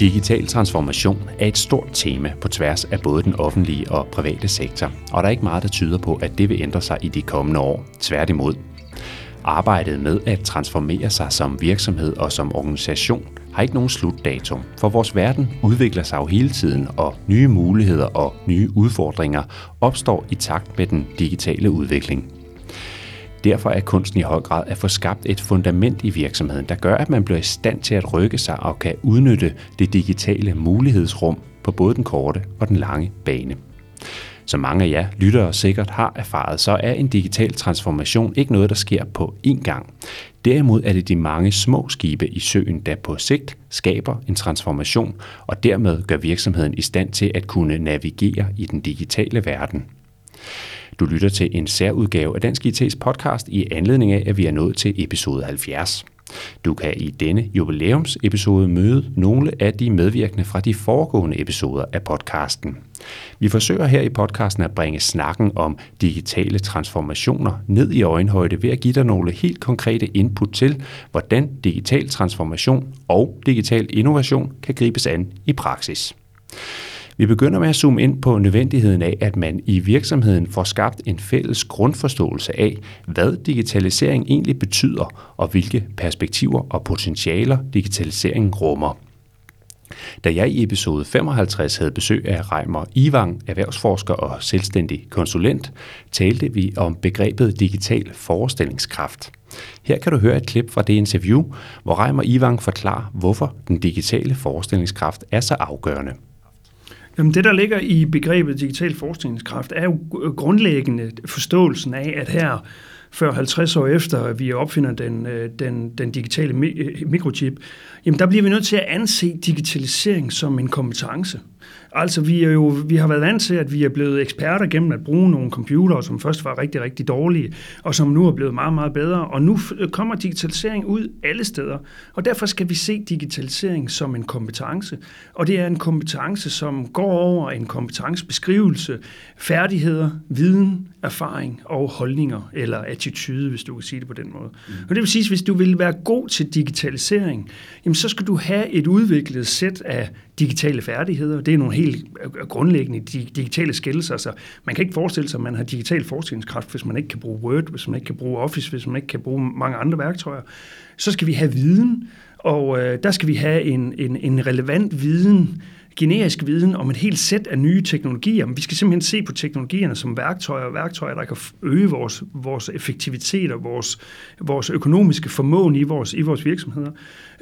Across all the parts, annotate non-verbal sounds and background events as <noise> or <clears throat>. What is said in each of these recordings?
Digital transformation er et stort tema på tværs af både den offentlige og private sektor, og der er ikke meget, der tyder på, at det vil ændre sig i de kommende år. Tværtimod. Arbejdet med at transformere sig som virksomhed og som organisation har ikke nogen slutdato, for vores verden udvikler sig jo hele tiden, og nye muligheder og nye udfordringer opstår i takt med den digitale udvikling. Derfor er kunsten i høj grad at få skabt et fundament i virksomheden, der gør, at man bliver i stand til at rykke sig og kan udnytte det digitale mulighedsrum på både den korte og den lange bane. Som mange af jer lyttere sikkert har erfaret, så er en digital transformation ikke noget, der sker på én gang. Derimod er det de mange små skibe i søen, der på sigt skaber en transformation og dermed gør virksomheden i stand til at kunne navigere i den digitale verden. Du lytter til en særudgave af Dansk IT's podcast i anledning af, at vi er nået til episode 70. Du kan i denne jubilæumsepisode møde nogle af de medvirkende fra de foregående episoder af podcasten. Vi forsøger her i podcasten at bringe snakken om digitale transformationer ned i øjenhøjde ved at give dig nogle helt konkrete input til, hvordan digital transformation og digital innovation kan gribes an i praksis. Vi begynder med at zoome ind på nødvendigheden af, at man i virksomheden får skabt en fælles grundforståelse af, hvad digitalisering egentlig betyder, og hvilke perspektiver og potentialer digitaliseringen rummer. Da jeg i episode 55 havde besøg af Reimer Ivang, erhvervsforsker og selvstændig konsulent, talte vi om begrebet digital forestillingskraft. Her kan du høre et klip fra det interview, hvor Reimer Ivang forklarer, hvorfor den digitale forestillingskraft er så afgørende. Jamen det, der ligger i begrebet digital forskningskraft, er jo grundlæggende forståelsen af, at her før 50 år efter, at vi opfinder den, øh, den, den digitale mikrochip, jamen der bliver vi nødt til at anse digitalisering som en kompetence. Altså, vi, er jo, vi har været vant til, at vi er blevet eksperter gennem at bruge nogle computere, som først var rigtig, rigtig dårlige, og som nu er blevet meget, meget bedre. Og nu kommer digitalisering ud alle steder. Og derfor skal vi se digitalisering som en kompetence. Og det er en kompetence, som går over en kompetencebeskrivelse, færdigheder, viden, erfaring og holdninger, eller attitude, hvis du kan sige det på den måde. Mm. Og det vil sige, at hvis du vil være god til digitalisering, jamen så skal du have et udviklet sæt af digitale færdigheder. Det er nogle helt grundlæggende digitale skills. Altså, man kan ikke forestille sig, at man har digital forskningskraft, hvis man ikke kan bruge Word, hvis man ikke kan bruge Office, hvis man ikke kan bruge mange andre værktøjer. Så skal vi have viden, og øh, der skal vi have en, en, en relevant viden, generisk viden om et helt sæt af nye teknologier. Men vi skal simpelthen se på teknologierne som værktøjer, værktøjer, der kan øge vores, vores effektivitet og vores, vores økonomiske formåen i vores, i vores virksomheder.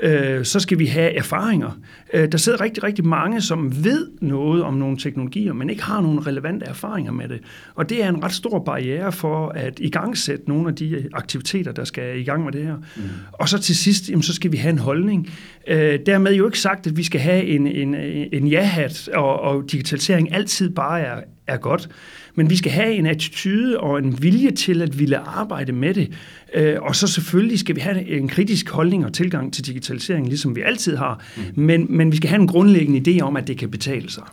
Øh, så skal vi have erfaringer. Øh, der sidder rigtig, rigtig mange, som ved noget om nogle teknologier, men ikke har nogen relevante erfaringer med det. Og det er en ret stor barriere for at igangsætte nogle af de aktiviteter, der skal i gang med det her. Mm. Og så til sidst, jamen, så skal vi have en holdning. Øh, dermed jo ikke sagt, at vi skal have en, en, en ja-hat, og, og digitalisering altid bare er, er godt. Men vi skal have en attitude og en vilje til at ville arbejde med det. Øh, og så selvfølgelig skal vi have en kritisk holdning og tilgang til digitalisering, ligesom vi altid har. Mm. Men, men vi skal have en grundlæggende idé om, at det kan betale sig.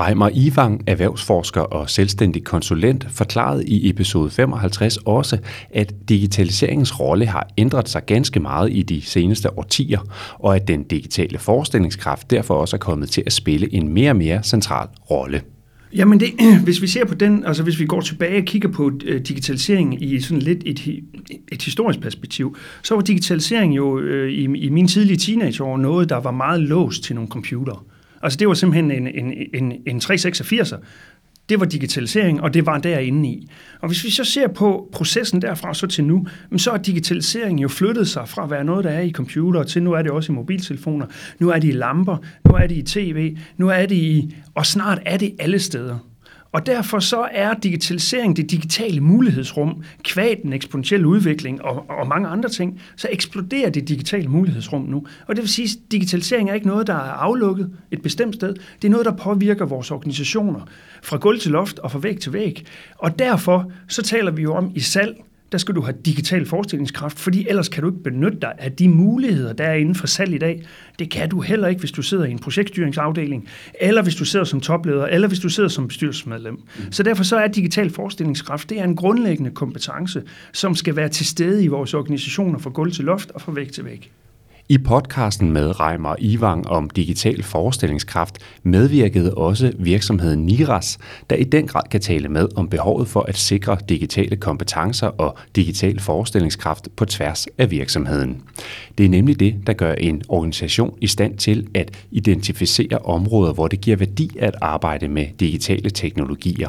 Reimer Ivang, erhvervsforsker og selvstændig konsulent, forklarede i episode 55 også, at digitaliseringens rolle har ændret sig ganske meget i de seneste årtier, og at den digitale forestillingskraft derfor også er kommet til at spille en mere og mere central rolle. Jamen, det, <clears throat> hvis vi ser på den, altså hvis vi går tilbage og kigger på øh, digitalisering i sådan lidt et, et historisk perspektiv, så var digitalisering jo øh, i, i mine tidlige teenageår noget, der var meget låst til nogle computere. Altså det var simpelthen en, en, en, en 386'er, det var digitalisering, og det var derinde i. Og hvis vi så ser på processen derfra så til nu, så er digitaliseringen jo flyttet sig fra at være noget, der er i computer, til nu er det også i mobiltelefoner, nu er det i lamper, nu er det i tv, nu er det i, og snart er det alle steder. Og derfor så er digitalisering det digitale mulighedsrum, kvad den eksponentielle udvikling og, og mange andre ting, så eksploderer det digitale mulighedsrum nu. Og det vil sige, at digitalisering er ikke noget, der er aflukket et bestemt sted. Det er noget, der påvirker vores organisationer fra gulv til loft og fra væg til væg. Og derfor så taler vi jo om i salg, der skal du have digital forestillingskraft, fordi ellers kan du ikke benytte dig af de muligheder, der er inden for salg i dag. Det kan du heller ikke, hvis du sidder i en projektstyringsafdeling, eller hvis du sidder som topleder, eller hvis du sidder som bestyrelsesmedlem. Mm. Så derfor så er digital forestillingskraft, det er en grundlæggende kompetence, som skal være til stede i vores organisationer fra gulv til loft og fra væg til væg. I podcasten med Reimer Ivang om digital forestillingskraft medvirkede også virksomheden Niras, der i den grad kan tale med om behovet for at sikre digitale kompetencer og digital forestillingskraft på tværs af virksomheden. Det er nemlig det, der gør en organisation i stand til at identificere områder, hvor det giver værdi at arbejde med digitale teknologier.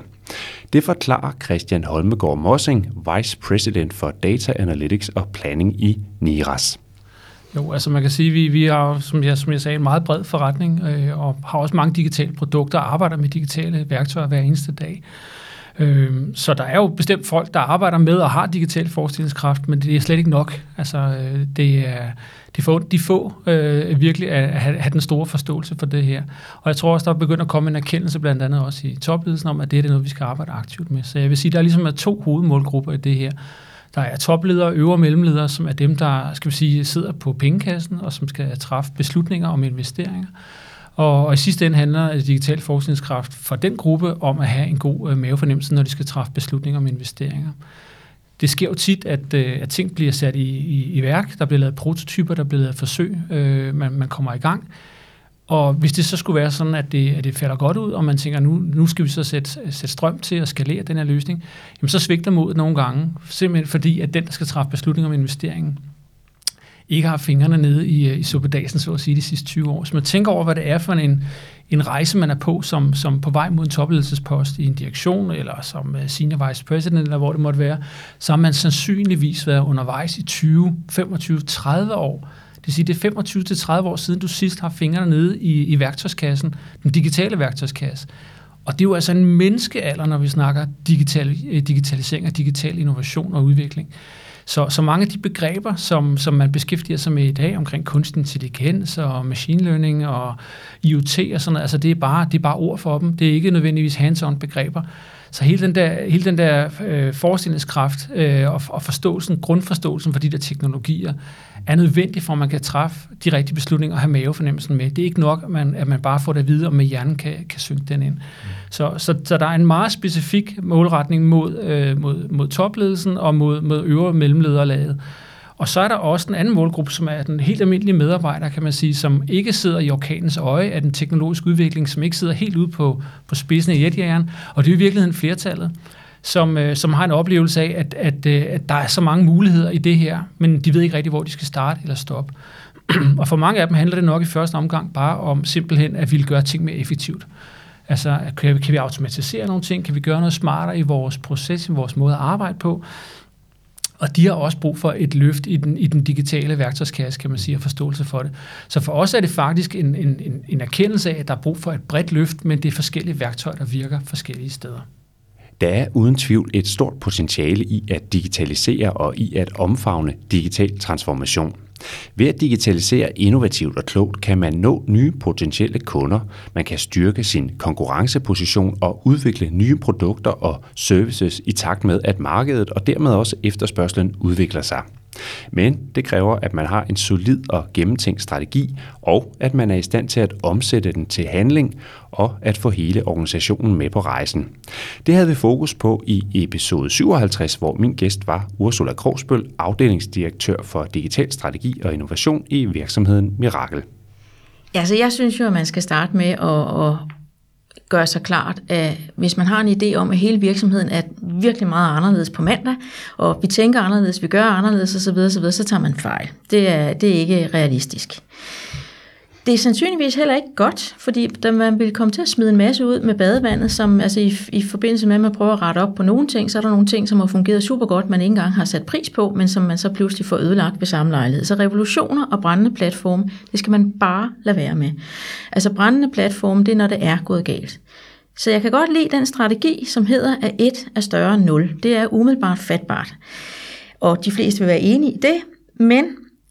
Det forklarer Christian Holmegård Mossing, Vice President for Data Analytics og Planning i Niras. Jo, altså man kan sige, at vi, vi har, som jeg, som jeg sagde, en meget bred forretning, øh, og har også mange digitale produkter, og arbejder med digitale værktøjer hver eneste dag. Øh, så der er jo bestemt folk, der arbejder med og har digital forestillingskraft, men det er slet ikke nok. Altså, øh, det er de få, de få øh, virkelig at have, have den store forståelse for det her. Og jeg tror også, der er begyndt at komme en erkendelse blandt andet også i topledelsen om, at det er det noget, vi skal arbejde aktivt med. Så jeg vil sige, der er ligesom er to hovedmålgrupper i det her. Der er topledere, øvre mellemledere, som er dem, der skal vi sige, sidder på pengekassen og som skal træffe beslutninger om investeringer. Og, og i sidste ende handler digital forskningskraft for den gruppe om at have en god øh, mavefornemmelse, når de skal træffe beslutninger om investeringer. Det sker jo tit, at, øh, at ting bliver sat i, i, i værk. Der bliver lavet prototyper, der bliver lavet forsøg, øh, man, man kommer i gang. Og hvis det så skulle være sådan, at det, at det falder godt ud, og man tænker, nu, nu skal vi så sætte, sætte strøm til at skalere den her løsning, jamen så svigter modet nogle gange, simpelthen fordi, at den, der skal træffe beslutninger om investeringen, ikke har fingrene nede i, øh, i suppedasen, så at sige, de sidste 20 år. Så man tænker over, hvad det er for en, en rejse, man er på, som, som på vej mod en topledelsespost i en direktion, eller som øh, senior vice president, eller hvor det måtte være, så har man sandsynligvis været undervejs i 20, 25, 30 år, det vil sige, det er 25-30 år siden, du sidst har fingrene nede i, i værktøjskassen, den digitale værktøjskasse. Og det er jo altså en menneskealder, når vi snakker digital, øh, digitalisering og digital innovation og udvikling. Så, så mange af de begreber, som, som man beskæftiger sig med i dag omkring kunstig intelligens og machine learning og IoT og sådan noget, altså det er bare, det er bare ord for dem. Det er ikke nødvendigvis hands-on begreber. Så hele den der, hele den der øh, forestillingskraft øh, og, og forståelsen, grundforståelsen for de der teknologier, er nødvendig for, at man kan træffe de rigtige beslutninger og have mavefornemmelsen med. Det er ikke nok, at man, at man bare får det at vide, og med hjernen kan, kan synke den ind. Mm. Så, så, så der er en meget specifik målretning mod, øh, mod, mod topledelsen og mod, mod øvre mellemlederlaget. Og så er der også en anden målgruppe, som er den helt almindelige medarbejder, kan man sige, som ikke sidder i orkanens øje af den teknologiske udvikling, som ikke sidder helt ude på, på spidsen af jetjægeren, og det er i virkeligheden flertallet som, øh, som har en oplevelse af, at, at, øh, at der er så mange muligheder i det her, men de ved ikke rigtig, hvor de skal starte eller stoppe. <clears throat> og for mange af dem handler det nok i første omgang bare om simpelthen at ville gøre ting mere effektivt. Altså, kan vi, kan vi automatisere nogle ting? Kan vi gøre noget smartere i vores proces, i vores måde at arbejde på? Og de har også brug for et løft i den, i den digitale værktøjskasse, kan man sige, og forståelse for det. Så for os er det faktisk en, en, en erkendelse af, at der er brug for et bredt løft, men det er forskellige værktøjer, der virker forskellige steder. Der er uden tvivl et stort potentiale i at digitalisere og i at omfavne digital transformation. Ved at digitalisere innovativt og klogt kan man nå nye potentielle kunder, man kan styrke sin konkurrenceposition og udvikle nye produkter og services i takt med, at markedet og dermed også efterspørgselen udvikler sig. Men det kræver, at man har en solid og gennemtænkt strategi, og at man er i stand til at omsætte den til handling, og at få hele organisationen med på rejsen. Det havde vi fokus på i episode 57, hvor min gæst var Ursula Krogsbøl, afdelingsdirektør for digital strategi og innovation i virksomheden Mirakel. Ja, så jeg synes jo, at man skal starte med at, at gøre sig klart, at hvis man har en idé om, at hele virksomheden er virkelig meget anderledes på mandag, og vi tænker anderledes, vi gør anderledes osv., osv., så tager man fejl. Det er, det er ikke realistisk. Det er sandsynligvis heller ikke godt, fordi da man vil komme til at smide en masse ud med badevandet, som altså i, i forbindelse med, at man prøver at rette op på nogle ting, så er der nogle ting, som har fungeret super godt, man ikke engang har sat pris på, men som man så pludselig får ødelagt ved samme lejlighed. Så revolutioner og brændende platform, det skal man bare lade være med. Altså brændende platform, det er, når det er gået galt. Så jeg kan godt lide den strategi, som hedder, at 1 er større end 0. Det er umiddelbart fatbart. Og de fleste vil være enige i det, men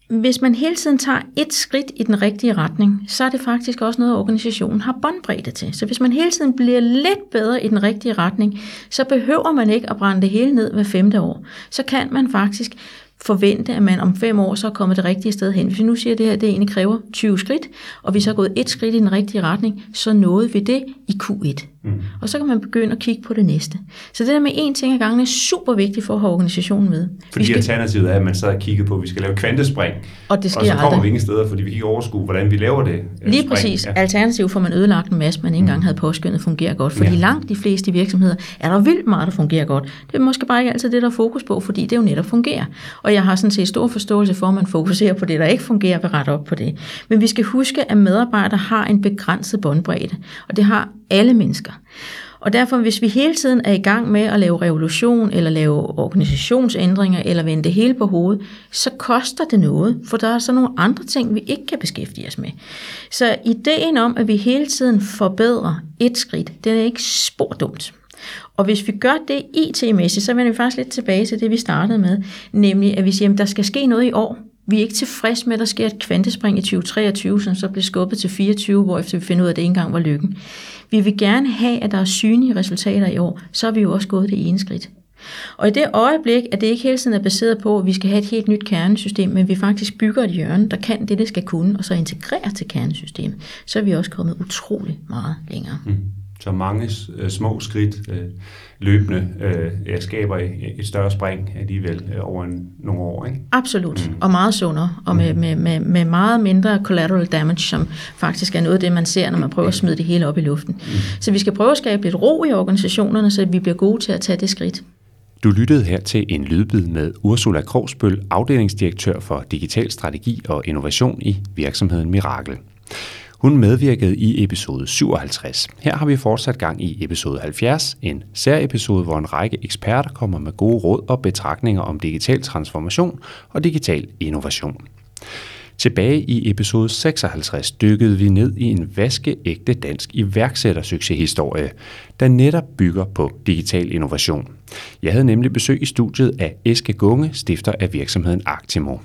hvis man hele tiden tager et skridt i den rigtige retning, så er det faktisk også noget, organisationen har båndbredde til. Så hvis man hele tiden bliver lidt bedre i den rigtige retning, så behøver man ikke at brænde det hele ned hver femte år. Så kan man faktisk forvente, at man om fem år så er kommet det rigtige sted hen. Hvis vi nu siger, at det her det egentlig kræver 20 skridt, og vi så er gået et skridt i den rigtige retning, så nåede vi det i Q1. Mm. Og så kan man begynde at kigge på det næste. Så det der med én ting ad gangen er super vigtigt for at have organisationen med. Fordi skal... alternativet er, at man så har kigget på, at vi skal lave kvantespring, og, det sker og så kommer aldrig. vi ingen steder, fordi vi ikke overskue, hvordan vi laver det. øh, Lige spring. præcis. Ja. Alternativt får man ødelagt en masse, man ikke engang havde påskyndet fungerer godt. Fordi Ja. langt de fleste virksomheder er der vildt meget, der fungerer godt. Det er måske bare ikke altid det, der er fokus på, fordi det jo netop fungerer. Og jeg har sådan set stor forståelse for, at man fokuserer på det, der ikke fungerer, og rette op på det. Men vi skal huske, at medarbejdere har en begrænset båndbredde, og det har alle mennesker. Og derfor, hvis vi hele tiden er i gang med at lave revolution, eller lave organisationsændringer, eller vende det hele på hovedet, så koster det noget, for der er så nogle andre ting, vi ikke kan beskæftige os med. Så ideen om, at vi hele tiden forbedrer et skridt, det er ikke spor dumt. Og hvis vi gør det IT-mæssigt, så vender vi faktisk lidt tilbage til det, vi startede med, nemlig at vi siger, at der skal ske noget i år. Vi er ikke tilfredse med, at der sker et kvantespring i 2023, som så bliver skubbet til 24, hvor efter vi finder ud af, at det ikke engang var lykken. Vi vil gerne have, at der er synlige resultater i år, så er vi jo også gået det ene skridt. Og i det øjeblik, at det ikke hele tiden er baseret på, at vi skal have et helt nyt kernesystem, men vi faktisk bygger et hjørne, der kan det, det skal kunne, og så integrerer til kernesystemet, så er vi også kommet utrolig meget længere. Mm. Så mange øh, små skridt øh, løbende øh, ja, skaber et, et større spring alligevel øh, over en, nogle år. Ikke? Absolut, mm. og meget sundere, og med, med, med, med meget mindre collateral damage, som faktisk er noget af det, man ser, når man prøver at smide det hele op i luften. Mm. Så vi skal prøve at skabe lidt ro i organisationerne, så vi bliver gode til at tage det skridt. Du lyttede her til en lydbid med Ursula Krogsbøl, afdelingsdirektør for digital strategi og innovation i virksomheden Mirakel. Hun medvirkede i episode 57. Her har vi fortsat gang i episode 70, en særepisode, hvor en række eksperter kommer med gode råd og betragtninger om digital transformation og digital innovation. Tilbage i episode 56 dykkede vi ned i en vaskeægte dansk iværksættersucceshistorie, der netop bygger på digital innovation. Jeg havde nemlig besøg i studiet af Eske Gunge, stifter af virksomheden Actimo.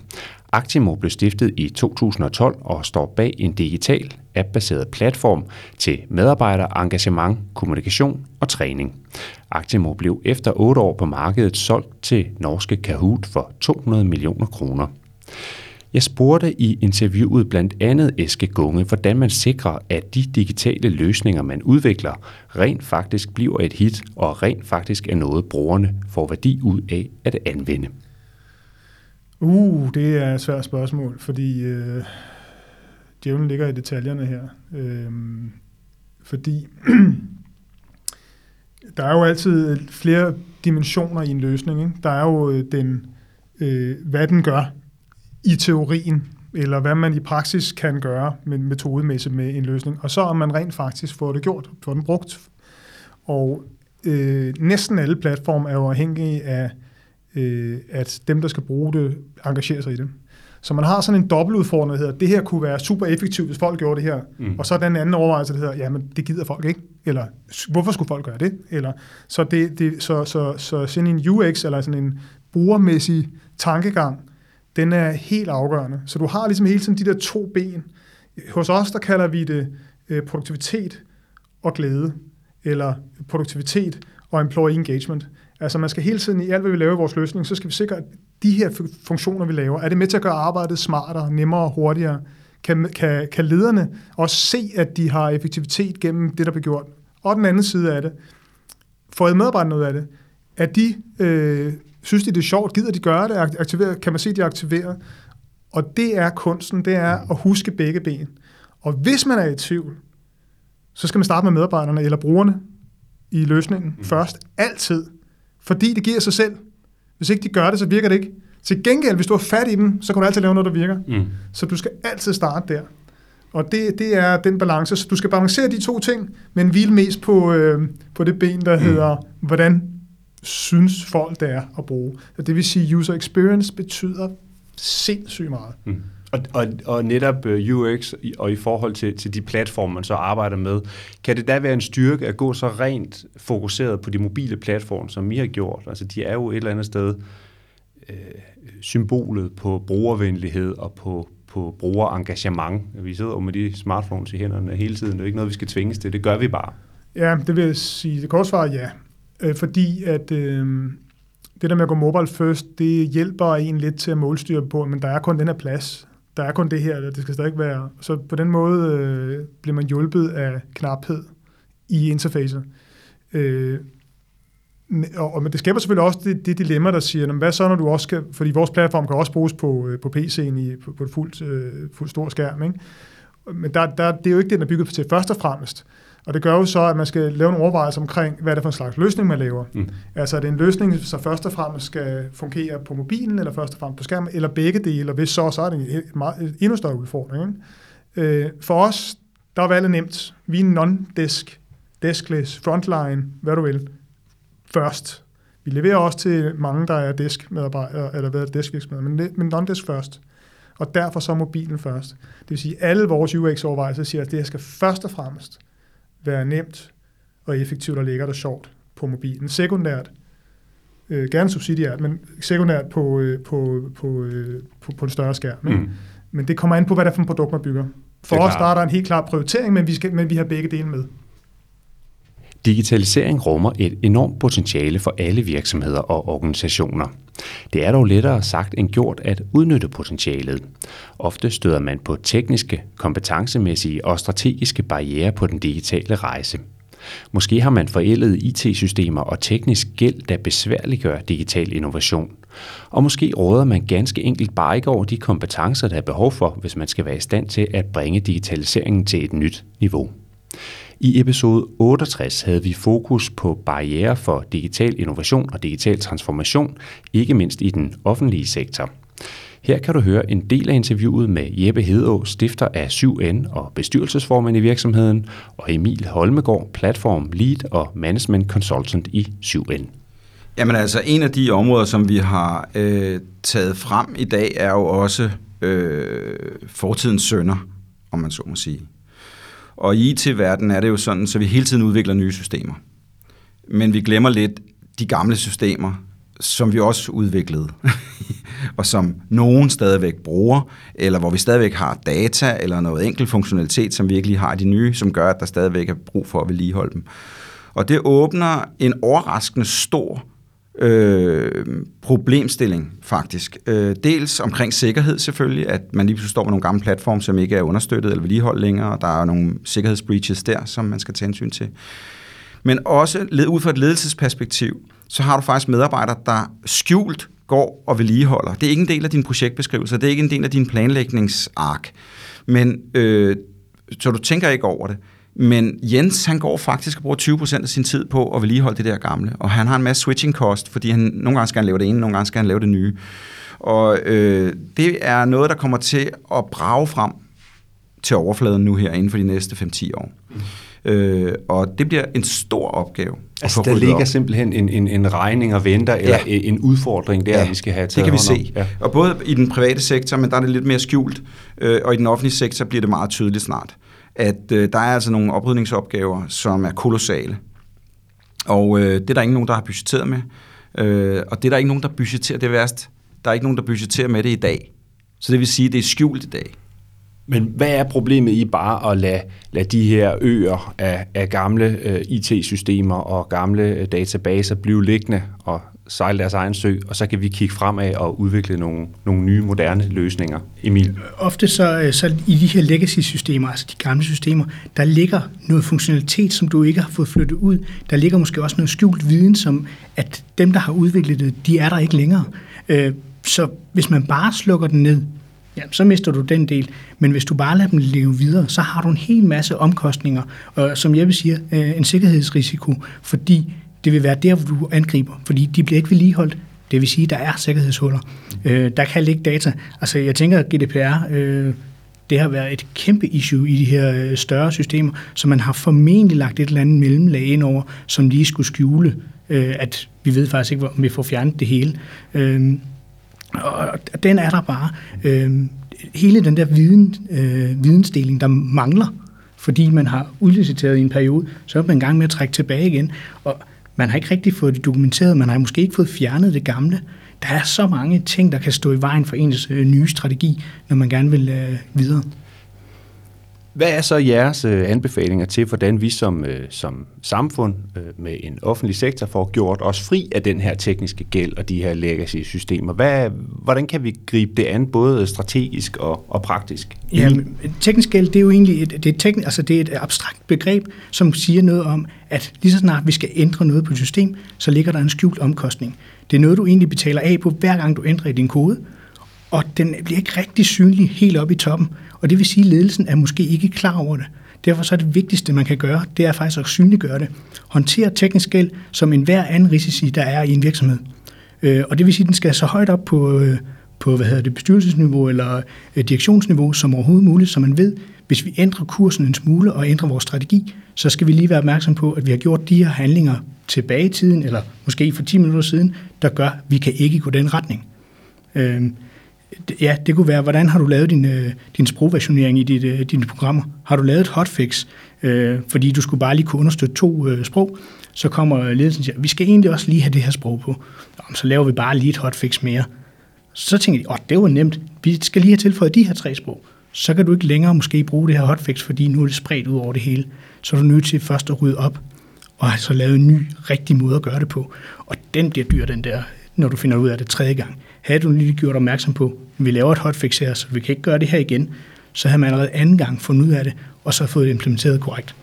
Actimo blev stiftet i 2012 og står bag en digital, app-baseret platform til medarbejderengagement, kommunikation og træning. Actimo blev efter 8 år på markedet solgt til norske Kahoot for 200 millioner kroner. Jeg spurgte i interviewet blandt andet Eske Gunge, hvordan man sikrer, at de digitale løsninger, man udvikler, rent faktisk bliver et hit, og rent faktisk er noget, brugerne får værdi ud af at anvende. Uh, det er et svært spørgsmål, fordi øh, djævlen ligger i detaljerne her. Øh, fordi <clears throat> der er jo altid flere dimensioner i en løsning. Ikke? Der er jo øh, den, øh, hvad den gør i teorien, eller hvad man i praksis kan gøre med metodemæssigt med en løsning, og så om man rent faktisk får det gjort, får den brugt. Og øh, næsten alle platforme er jo afhængige af, øh, at dem, der skal bruge det, engagerer sig i det. Så man har sådan en dobbeltudfordring, der hedder, det her kunne være super effektivt, hvis folk gjorde det her. Mm. Og så den anden overvejelse, der hedder, jamen det gider folk ikke. Eller hvorfor skulle folk gøre det? Eller, så, det, det, så, så, så sådan en UX, eller sådan en brugermæssig tankegang, den er helt afgørende. Så du har ligesom hele tiden de der to ben. Hos os, der kalder vi det øh, produktivitet og glæde, eller produktivitet og employee engagement. Altså man skal hele tiden i alt, hvad vi laver i vores løsning, så skal vi sikre, at de her funktioner, vi laver, er det med til at gøre arbejdet smartere, nemmere og hurtigere? Kan, kan, kan lederne også se, at de har effektivitet gennem det, der bliver gjort? Og den anden side af det, får medarbejderne noget af det? At de øh, synes, de det er sjovt, gider de gøre det, aktiverer, kan man se, de er aktiveret? Og det er kunsten, det er at huske begge ben. Og hvis man er i tvivl, så skal man starte med medarbejderne eller brugerne i løsningen mm. først. Altid. Fordi det giver sig selv. Hvis ikke de gør det, så virker det ikke. Til gengæld, hvis du har fat i dem, så kan du altid lave noget, der virker. Mm. Så du skal altid starte der. Og det, det er den balance. Så du skal balancere de to ting, men hvile mest på, øh, på det ben, der mm. hedder, hvordan synes folk, det er at bruge. Det vil sige, user experience betyder sindssygt meget. Mm. Og, og, og netop øh, UX og i forhold til, til de platforme, man så arbejder med, kan det da være en styrke at gå så rent fokuseret på de mobile platforme, som I har gjort? Altså, de er jo et eller andet sted øh, symbolet på brugervenlighed og på, på brugerengagement. Vi sidder jo med de smartphones i hænderne hele tiden. Det er ikke noget, vi skal tvinges til. Det gør vi bare. Ja, det vil jeg sige. Det korte svar ja. Øh, fordi at øh, det der med at gå mobile first, det hjælper en lidt til at målstyre på, men der er kun den her plads. Der er kun det her, det skal stadig være. Så på den måde øh, bliver man hjulpet af knaphed i interfacet. Øh, og, og det skaber selvfølgelig også det, det dilemma, der siger, hvad så når du også skal, fordi vores platform kan også bruges på, øh, på PC'en i, på, på et fuldt, øh, fuldt stor skærm, ikke? Men der, der, det er jo ikke det, den er bygget til først og fremmest. Og det gør jo så, at man skal lave en overvejelse omkring, hvad er det for en slags løsning, man laver. Mm. Altså er det en løsning, som først og fremmest skal fungere på mobilen, eller først og fremmest på skærmen, eller begge dele, og hvis så, så er det en meget, en endnu større udfordring. Ikke? Øh, for os, der er valget nemt. Vi er non-desk, deskless, frontline, hvad du vil, først. Vi leverer også til mange, der er desk-medarbejdere, eller hvad er deskvirksomheder, men, men non-desk først. Og derfor så mobilen først. Det vil sige, at alle vores UX-overvejelser siger, at det her skal først og fremmest være nemt og effektivt og lækkert og sjovt på mobilen. Sekundært, øh, gerne subsidiært, men sekundært på, øh, på, på, øh, på, på en større skærm. Mm. Men det kommer an på, hvad det er for en produkt, man bygger. For os der er der en helt klar prioritering, men vi, skal, men vi har begge dele med. Digitalisering rummer et enormt potentiale for alle virksomheder og organisationer. Det er dog lettere sagt end gjort at udnytte potentialet. Ofte støder man på tekniske, kompetencemæssige og strategiske barriere på den digitale rejse. Måske har man forældet IT-systemer og teknisk gæld, der besværliggør digital innovation. Og måske råder man ganske enkelt bare ikke over de kompetencer, der er behov for, hvis man skal være i stand til at bringe digitaliseringen til et nyt niveau. I episode 68 havde vi fokus på barriere for digital innovation og digital transformation, ikke mindst i den offentlige sektor. Her kan du høre en del af interviewet med Jeppe Hedå, stifter af 7N og bestyrelsesformand i virksomheden, og Emil Holmegård, platform lead og management consultant i 7N. Jamen altså, en af de områder, som vi har øh, taget frem i dag, er jo også øh, fortidens sønder, om man så må sige. Og i IT-verdenen er det jo sådan, så vi hele tiden udvikler nye systemer. Men vi glemmer lidt de gamle systemer, som vi også udviklede, <laughs> og som nogen stadigvæk bruger, eller hvor vi stadigvæk har data, eller noget enkelt funktionalitet, som vi ikke lige har de nye, som gør, at der stadigvæk er brug for at vedligeholde dem. Og det åbner en overraskende stor øh, problemstilling faktisk. Øh, dels omkring sikkerhed selvfølgelig, at man lige pludselig står med nogle gamle platforme, som ikke er understøttet eller vedligeholdt længere, og der er nogle sikkerhedsbreaches der, som man skal tage hensyn til. Men også ud fra et ledelsesperspektiv, så har du faktisk medarbejdere, der skjult går og vedligeholder. Det er ikke en del af din projektbeskrivelse, det er ikke en del af din planlægningsark. Men øh, så du tænker ikke over det. Men Jens, han går faktisk og bruger 20% af sin tid på at vedligeholde det der gamle, og han har en masse switching cost, fordi han nogle gange skal han lave det ene, nogle gange skal han lave det nye. Og øh, det er noget, der kommer til at brage frem til overfladen nu her inden for de næste 5-10 år. Mm. Øh, og det bliver en stor opgave. Altså der ligger op. simpelthen en, en, en regning og venter, eller ja. en udfordring der, ja. vi skal have taget det kan vi se. Ja. Og både i den private sektor, men der er det lidt mere skjult, øh, og i den offentlige sektor bliver det meget tydeligt snart at øh, der er altså nogle oprydningsopgaver, som er kolossale. Og øh, det er der ikke nogen, der har budgetteret med. Øh, og det er der ikke nogen, der budgetterer, det værst, der er ikke nogen, der budgetterer med det i dag. Så det vil sige, at det er skjult i dag. Men hvad er problemet i bare at lade, lade de her øer af, af gamle øh, IT-systemer og gamle øh, databaser blive liggende og sejle deres egen sø, og så kan vi kigge fremad og udvikle nogle, nogle nye, moderne løsninger. Emil? Ofte så, øh, så i de her legacy-systemer, altså de gamle systemer, der ligger noget funktionalitet, som du ikke har fået flyttet ud. Der ligger måske også noget skjult viden, som at dem, der har udviklet det, de er der ikke længere. Øh, så hvis man bare slukker den ned, ja, så mister du den del. Men hvis du bare lader dem leve videre, så har du en hel masse omkostninger, og som jeg vil sige, øh, en sikkerhedsrisiko, fordi det vil være der, hvor du angriber, fordi de bliver ikke vedligeholdt. Det vil sige, at der er sikkerhedshuller. Øh, der kan ligge data. Altså, jeg tænker, at GDPR, øh, det har været et kæmpe issue i de her øh, større systemer, så man har formentlig lagt et eller andet mellemlag ind over, som lige skulle skjule, øh, at vi ved faktisk ikke, om vi får fjernet det hele. Øh, og den er der bare. Øh, hele den der viden, øh, vidensdeling, der mangler, fordi man har udliciteret i en periode, så er man i gang med at trække tilbage igen. Og man har ikke rigtig fået det dokumenteret, man har måske ikke fået fjernet det gamle. Der er så mange ting, der kan stå i vejen for ens øh, nye strategi, når man gerne vil øh, videre. Hvad er så jeres øh, anbefalinger til, hvordan vi som, øh, som samfund øh, med en offentlig sektor får gjort os fri af den her tekniske gæld og de her legacy-systemer? Hvad, hvordan kan vi gribe det an, både strategisk og, og praktisk? Ja, teknisk gæld, det er jo egentlig et, det er tekn, altså det er et abstrakt begreb, som siger noget om, at lige så snart vi skal ændre noget på et system, så ligger der en skjult omkostning. Det er noget, du egentlig betaler af på, hver gang du ændrer i din kode, og den bliver ikke rigtig synlig helt op i toppen. Og det vil sige, at ledelsen er måske ikke klar over det. Derfor så er det vigtigste, man kan gøre, det er faktisk at synliggøre det. Håndtere teknisk gæld som enhver anden risici, der er i en virksomhed. Øh, og det vil sige, at den skal så højt op på, øh, på hvad hedder det, bestyrelsesniveau eller øh, direktionsniveau som overhovedet muligt, så man ved, hvis vi ændrer kursen en smule og ændrer vores strategi, så skal vi lige være opmærksom på, at vi har gjort de her handlinger tilbage i tiden, eller måske for 10 minutter siden, der gør, at vi kan ikke gå den retning. Ja, det kunne være, hvordan har du lavet din, øh, din sprogversionering i dit, øh, dine programmer? Har du lavet et hotfix, øh, fordi du skulle bare lige kunne understøtte to øh, sprog? Så kommer ledelsen og siger, vi skal egentlig også lige have det her sprog på. Jamen, så laver vi bare lige et hotfix mere. Så tænker de, åh, det var nemt. Vi skal lige have tilføjet de her tre sprog. Så kan du ikke længere måske bruge det her hotfix, fordi nu er det spredt ud over det hele. Så er du nødt til først at rydde op, og altså så lavet en ny, rigtig måde at gøre det på. Og den bliver dyr, den der, når du finder ud af det tredje gang. Havde du lige gjort opmærksom på, at vi laver et hotfix her, så vi kan ikke gøre det her igen, så havde man allerede anden gang fundet ud af det, og så fået det implementeret korrekt.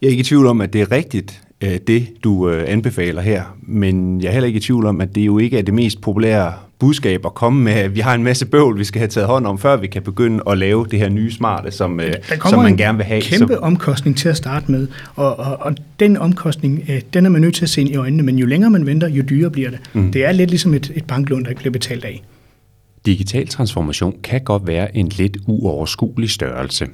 Jeg er ikke i tvivl om, at det er rigtigt, øh, det du øh, anbefaler her, men jeg er heller ikke i tvivl om, at det jo ikke er det mest populære budskab at komme med. Vi har en masse bøvl, vi skal have taget hånd om, før vi kan begynde at lave det her nye smarte, som, øh, som man gerne vil have. kæmpe så... omkostning til at starte med, og, og, og den omkostning, den er man nødt til at se ind i øjnene, men jo længere man venter, jo dyrere bliver det. Mm. Det er lidt ligesom et, et banklån, der ikke bliver betalt af. Digital transformation kan godt være en lidt uoverskuelig størrelse.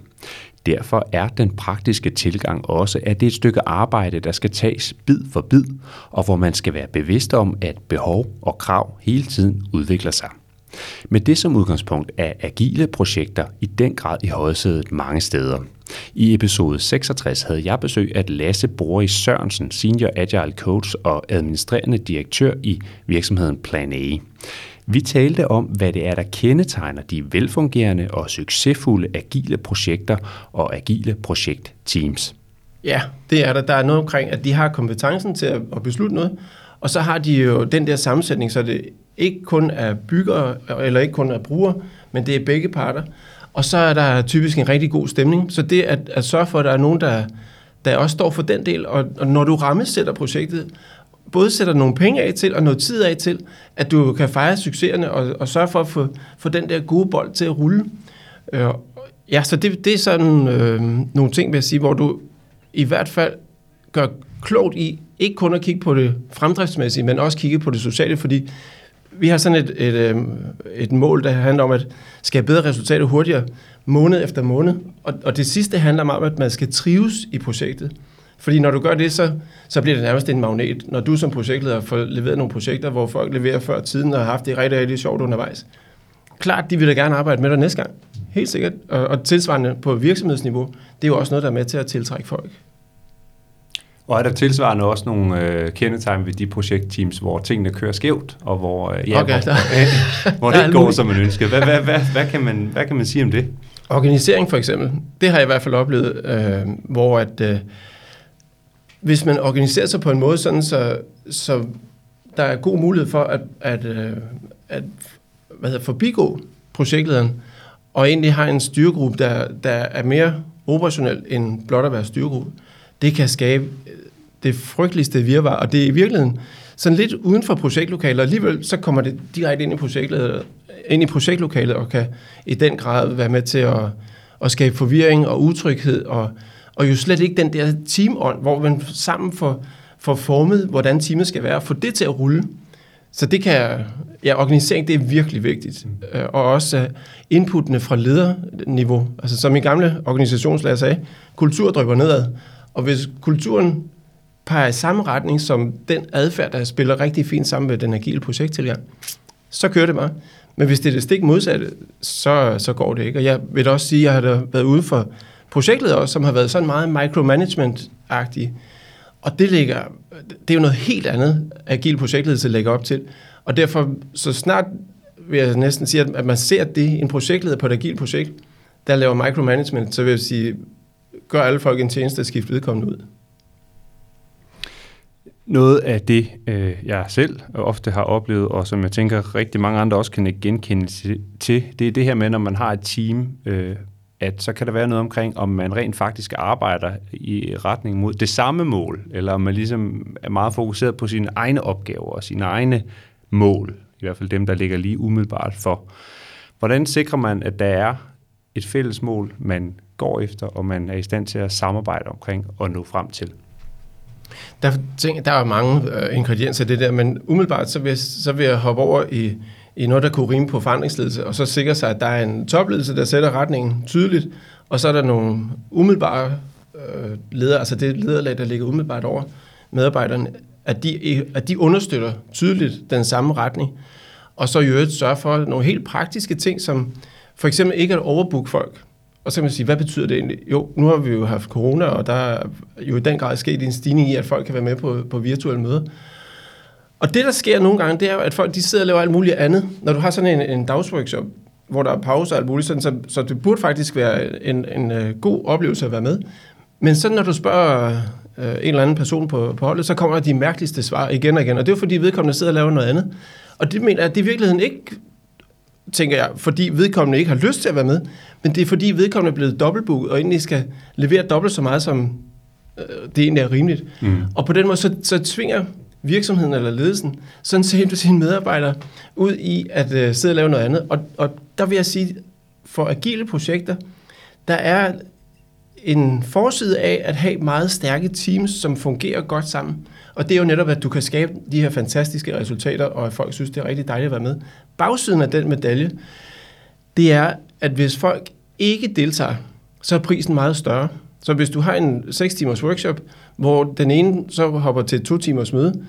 Derfor er den praktiske tilgang også, at det er et stykke arbejde, der skal tages bid for bid, og hvor man skal være bevidst om, at behov og krav hele tiden udvikler sig. Med det som udgangspunkt er agile projekter i den grad i højsædet mange steder. I episode 66 havde jeg besøg af Lasse Boris Sørensen, Senior Agile Coach og administrerende direktør i virksomheden Plan A. Vi talte om, hvad det er, der kendetegner de velfungerende og succesfulde agile projekter og agile projektteams. Ja, det er der. Der er noget omkring, at de har kompetencen til at beslutte noget, og så har de jo den der sammensætning, så det ikke kun er byggere, eller ikke kun er brugere, men det er begge parter. Og så er der typisk en rigtig god stemning. Så det at, at sørge for, at der er nogen, der, der også står for den del, og, og når du rammesætter projektet, både sætter nogle penge af til, og noget tid af til, at du kan fejre succeserne, og, og sørge for at få, få den der gode bold til at rulle. Øh, ja, så det, det er sådan øh, nogle ting, vil jeg sige, hvor du i hvert fald gør klogt i, ikke kun at kigge på det fremdriftsmæssige, men også kigge på det sociale, fordi vi har sådan et, et, øh, et mål, der handler om at skabe bedre resultater hurtigere, måned efter måned. Og, og det sidste handler om, at man skal trives i projektet. Fordi når du gør det, så, så bliver det nærmest en magnet. Når du som projektleder får leveret nogle projekter, hvor folk leverer før tiden og har haft det rigtig, rigtig sjovt undervejs. Klart, de vil da gerne arbejde med dig næste gang. Helt sikkert. Og, og tilsvarende på virksomhedsniveau, det er jo også noget, der er med til at tiltrække folk. Og er der tilsvarende også nogle øh, kendetegn ved de projektteams, hvor tingene kører skævt, og hvor, øh, ja, okay, hvor, øh, <laughs> hvor det ikke går, som man ønsker? Hvad, hvad, hvad, hvad, kan man, hvad kan man sige om det? Organisering for eksempel, det har jeg i hvert fald oplevet, øh, hvor at, øh, hvis man organiserer sig på en måde, sådan så, så der er god mulighed for at, at, øh, at hvad hedder, forbigå projektlederen, og egentlig har en styregruppe, der, der er mere operationel end blot at være styregruppe, det kan skabe øh, det frygteligste virvar, og det er i virkeligheden sådan lidt uden for projektlokalet, og alligevel så kommer det direkte ind i projektlokalet, ind i projektlokalet og kan i den grad være med til at, at skabe forvirring og utryghed, og, og jo slet ikke den der teamånd, hvor man sammen får, får formet, hvordan teamet skal være, og få det til at rulle. Så det kan, ja, organisering, det er virkelig vigtigt. Mm. Og også inputtene fra lederniveau. Altså som i gamle organisationslærer sagde, kultur drypper nedad. Og hvis kulturen peger i samme retning som den adfærd, der spiller rigtig fint sammen med den agile projekttilgang, så kører det bare. Men hvis det er det stik modsatte, så, så går det ikke. Og jeg vil også sige, at jeg har været ude for projektet også, som har været sådan meget micromanagement-agtigt. Og det, ligger, det er jo noget helt andet, agil projektledelse lægger op til. Og derfor, så snart vil jeg næsten sige, at man ser det, en projektleder på et agilt projekt, der laver micromanagement, så vil jeg sige, gør alle folk en tjeneste at skifte vedkommende ud. Noget af det, øh, jeg selv ofte har oplevet, og som jeg tænker rigtig mange andre også kan genkende til, det er det her med, når man har et team, øh, at så kan der være noget omkring, om man rent faktisk arbejder i retning mod det samme mål, eller om man ligesom er meget fokuseret på sine egne opgaver og sine egne mål, i hvert fald dem, der ligger lige umiddelbart for. Hvordan sikrer man, at der er et fælles mål, man går efter, og man er i stand til at samarbejde omkring og nå frem til? Der, ting, der er mange øh, ingredienser i det der, men umiddelbart så vil, jeg, så vil jeg hoppe over i, i noget, der kunne rime på forandringsledelse, og så sikre sig, at der er en topledelse, der sætter retningen tydeligt, og så er der nogle umiddelbare øh, ledere, altså det lederlag, der ligger umiddelbart over medarbejderne, at de, at de understøtter tydeligt den samme retning, og så i øvrigt sørge for nogle helt praktiske ting, som for eksempel ikke at overbooke folk. Og så kan man sige, hvad betyder det egentlig? Jo, nu har vi jo haft corona, og der er jo i den grad sket en stigning i, at folk kan være med på, på virtuelle møder. Og det, der sker nogle gange, det er jo, at folk de sidder og laver alt muligt andet. Når du har sådan en, en dagsworkshop, hvor der er pause og alt muligt, sådan, så, så det burde faktisk være en, en, uh, god oplevelse at være med. Men så når du spørger uh, en eller anden person på, på holdet, så kommer de mærkeligste svar igen og igen. Og det er jo fordi vedkommende sidder og laver noget andet. Og det mener jeg, at det i virkeligheden ikke tænker jeg, fordi vedkommende ikke har lyst til at være med, men det er fordi vedkommende er blevet dobbeltbooket, og egentlig skal levere dobbelt så meget, som øh, det egentlig er rimeligt. Mm. Og på den måde, så, så tvinger virksomheden eller ledelsen sådan set sine medarbejdere ud i at øh, sidde og lave noget andet. Og, og der vil jeg sige, for agile projekter, der er en forside af at have meget stærke teams, som fungerer godt sammen. Og det er jo netop, at du kan skabe de her fantastiske resultater, og at folk synes, det er rigtig dejligt at være med. Bagsiden af den medalje, det er, at hvis folk ikke deltager, så er prisen meget større. Så hvis du har en 6 timers workshop, hvor den ene så hopper til 2 timers møde,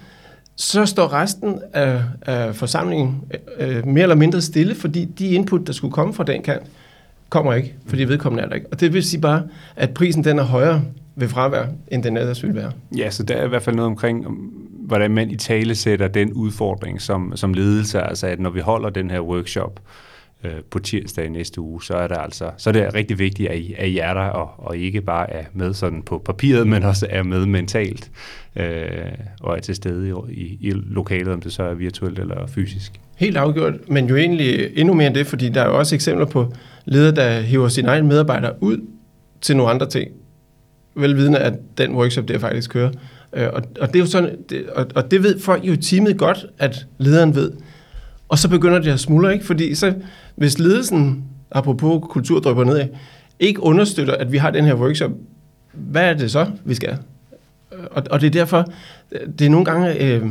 så står resten af, af forsamlingen øh, mere eller mindre stille, fordi de input, der skulle komme fra den kant, kommer ikke, fordi vedkommende er der ikke. Og det vil sige bare, at prisen den er højere ved fravær, end den ellers ville være. Ja, så der er i hvert fald noget omkring, hvordan man i tale sætter den udfordring som, som ledelse, altså at når vi holder den her workshop, øh, på tirsdag i næste uge, så er det altså så er det rigtig vigtigt, at I, at I er der, og, og ikke bare er med sådan på papiret, men også er med mentalt, øh, og er til stede i, i, i lokalet, om det så er virtuelt eller fysisk. Helt afgjort, men jo egentlig endnu mere end det, fordi der er jo også eksempler på ledere, der hiver sine egne medarbejdere ud til nogle andre ting, velvidende at den workshop, der faktisk kører. Øh, og, og, det er jo sådan, det, og, og det ved folk jo i teamet godt, at lederen ved. Og så begynder det at smuldre, ikke? Fordi så, hvis ledelsen, apropos kultur drypper nedad, ikke understøtter, at vi har den her workshop, hvad er det så, vi skal? Og, og det er derfor, det er nogle gange øh,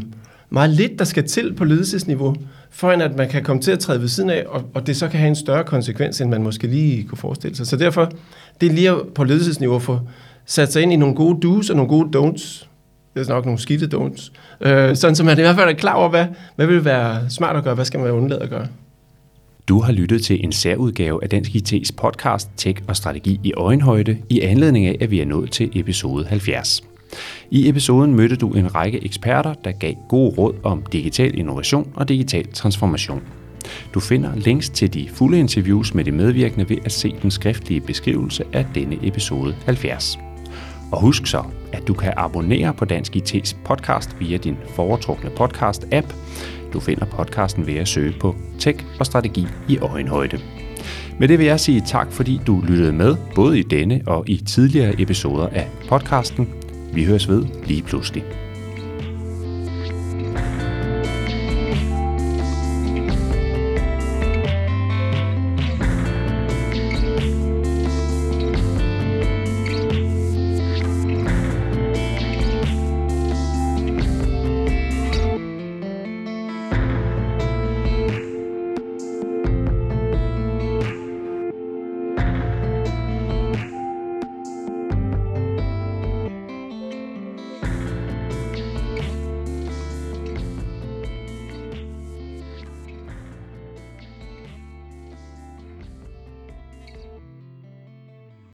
meget lidt, der skal til på ledelsesniveau, for at man kan komme til at træde ved siden af, og, og det så kan have en større konsekvens, end man måske lige kunne forestille sig. Så derfor, det er lige på ledelsesniveau for sat sig ind i nogle gode do's og nogle gode don'ts, det er nok nogle skidte don'ts, øh, sådan som man i hvert fald er klar over, hvad, hvad vil være smart at gøre, hvad skal man undlade at gøre. Du har lyttet til en særudgave af Dansk IT's podcast Tech og Strategi i Øjenhøjde i anledning af, at vi er nået til episode 70. I episoden mødte du en række eksperter, der gav gode råd om digital innovation og digital transformation. Du finder links til de fulde interviews med de medvirkende ved at se den skriftlige beskrivelse af denne episode 70. Og husk så, at du kan abonnere på Dansk IT's podcast via din foretrukne podcast-app. Du finder podcasten ved at søge på Tech og Strategi i øjenhøjde. Med det vil jeg sige tak, fordi du lyttede med, både i denne og i tidligere episoder af podcasten. Vi høres ved lige pludselig.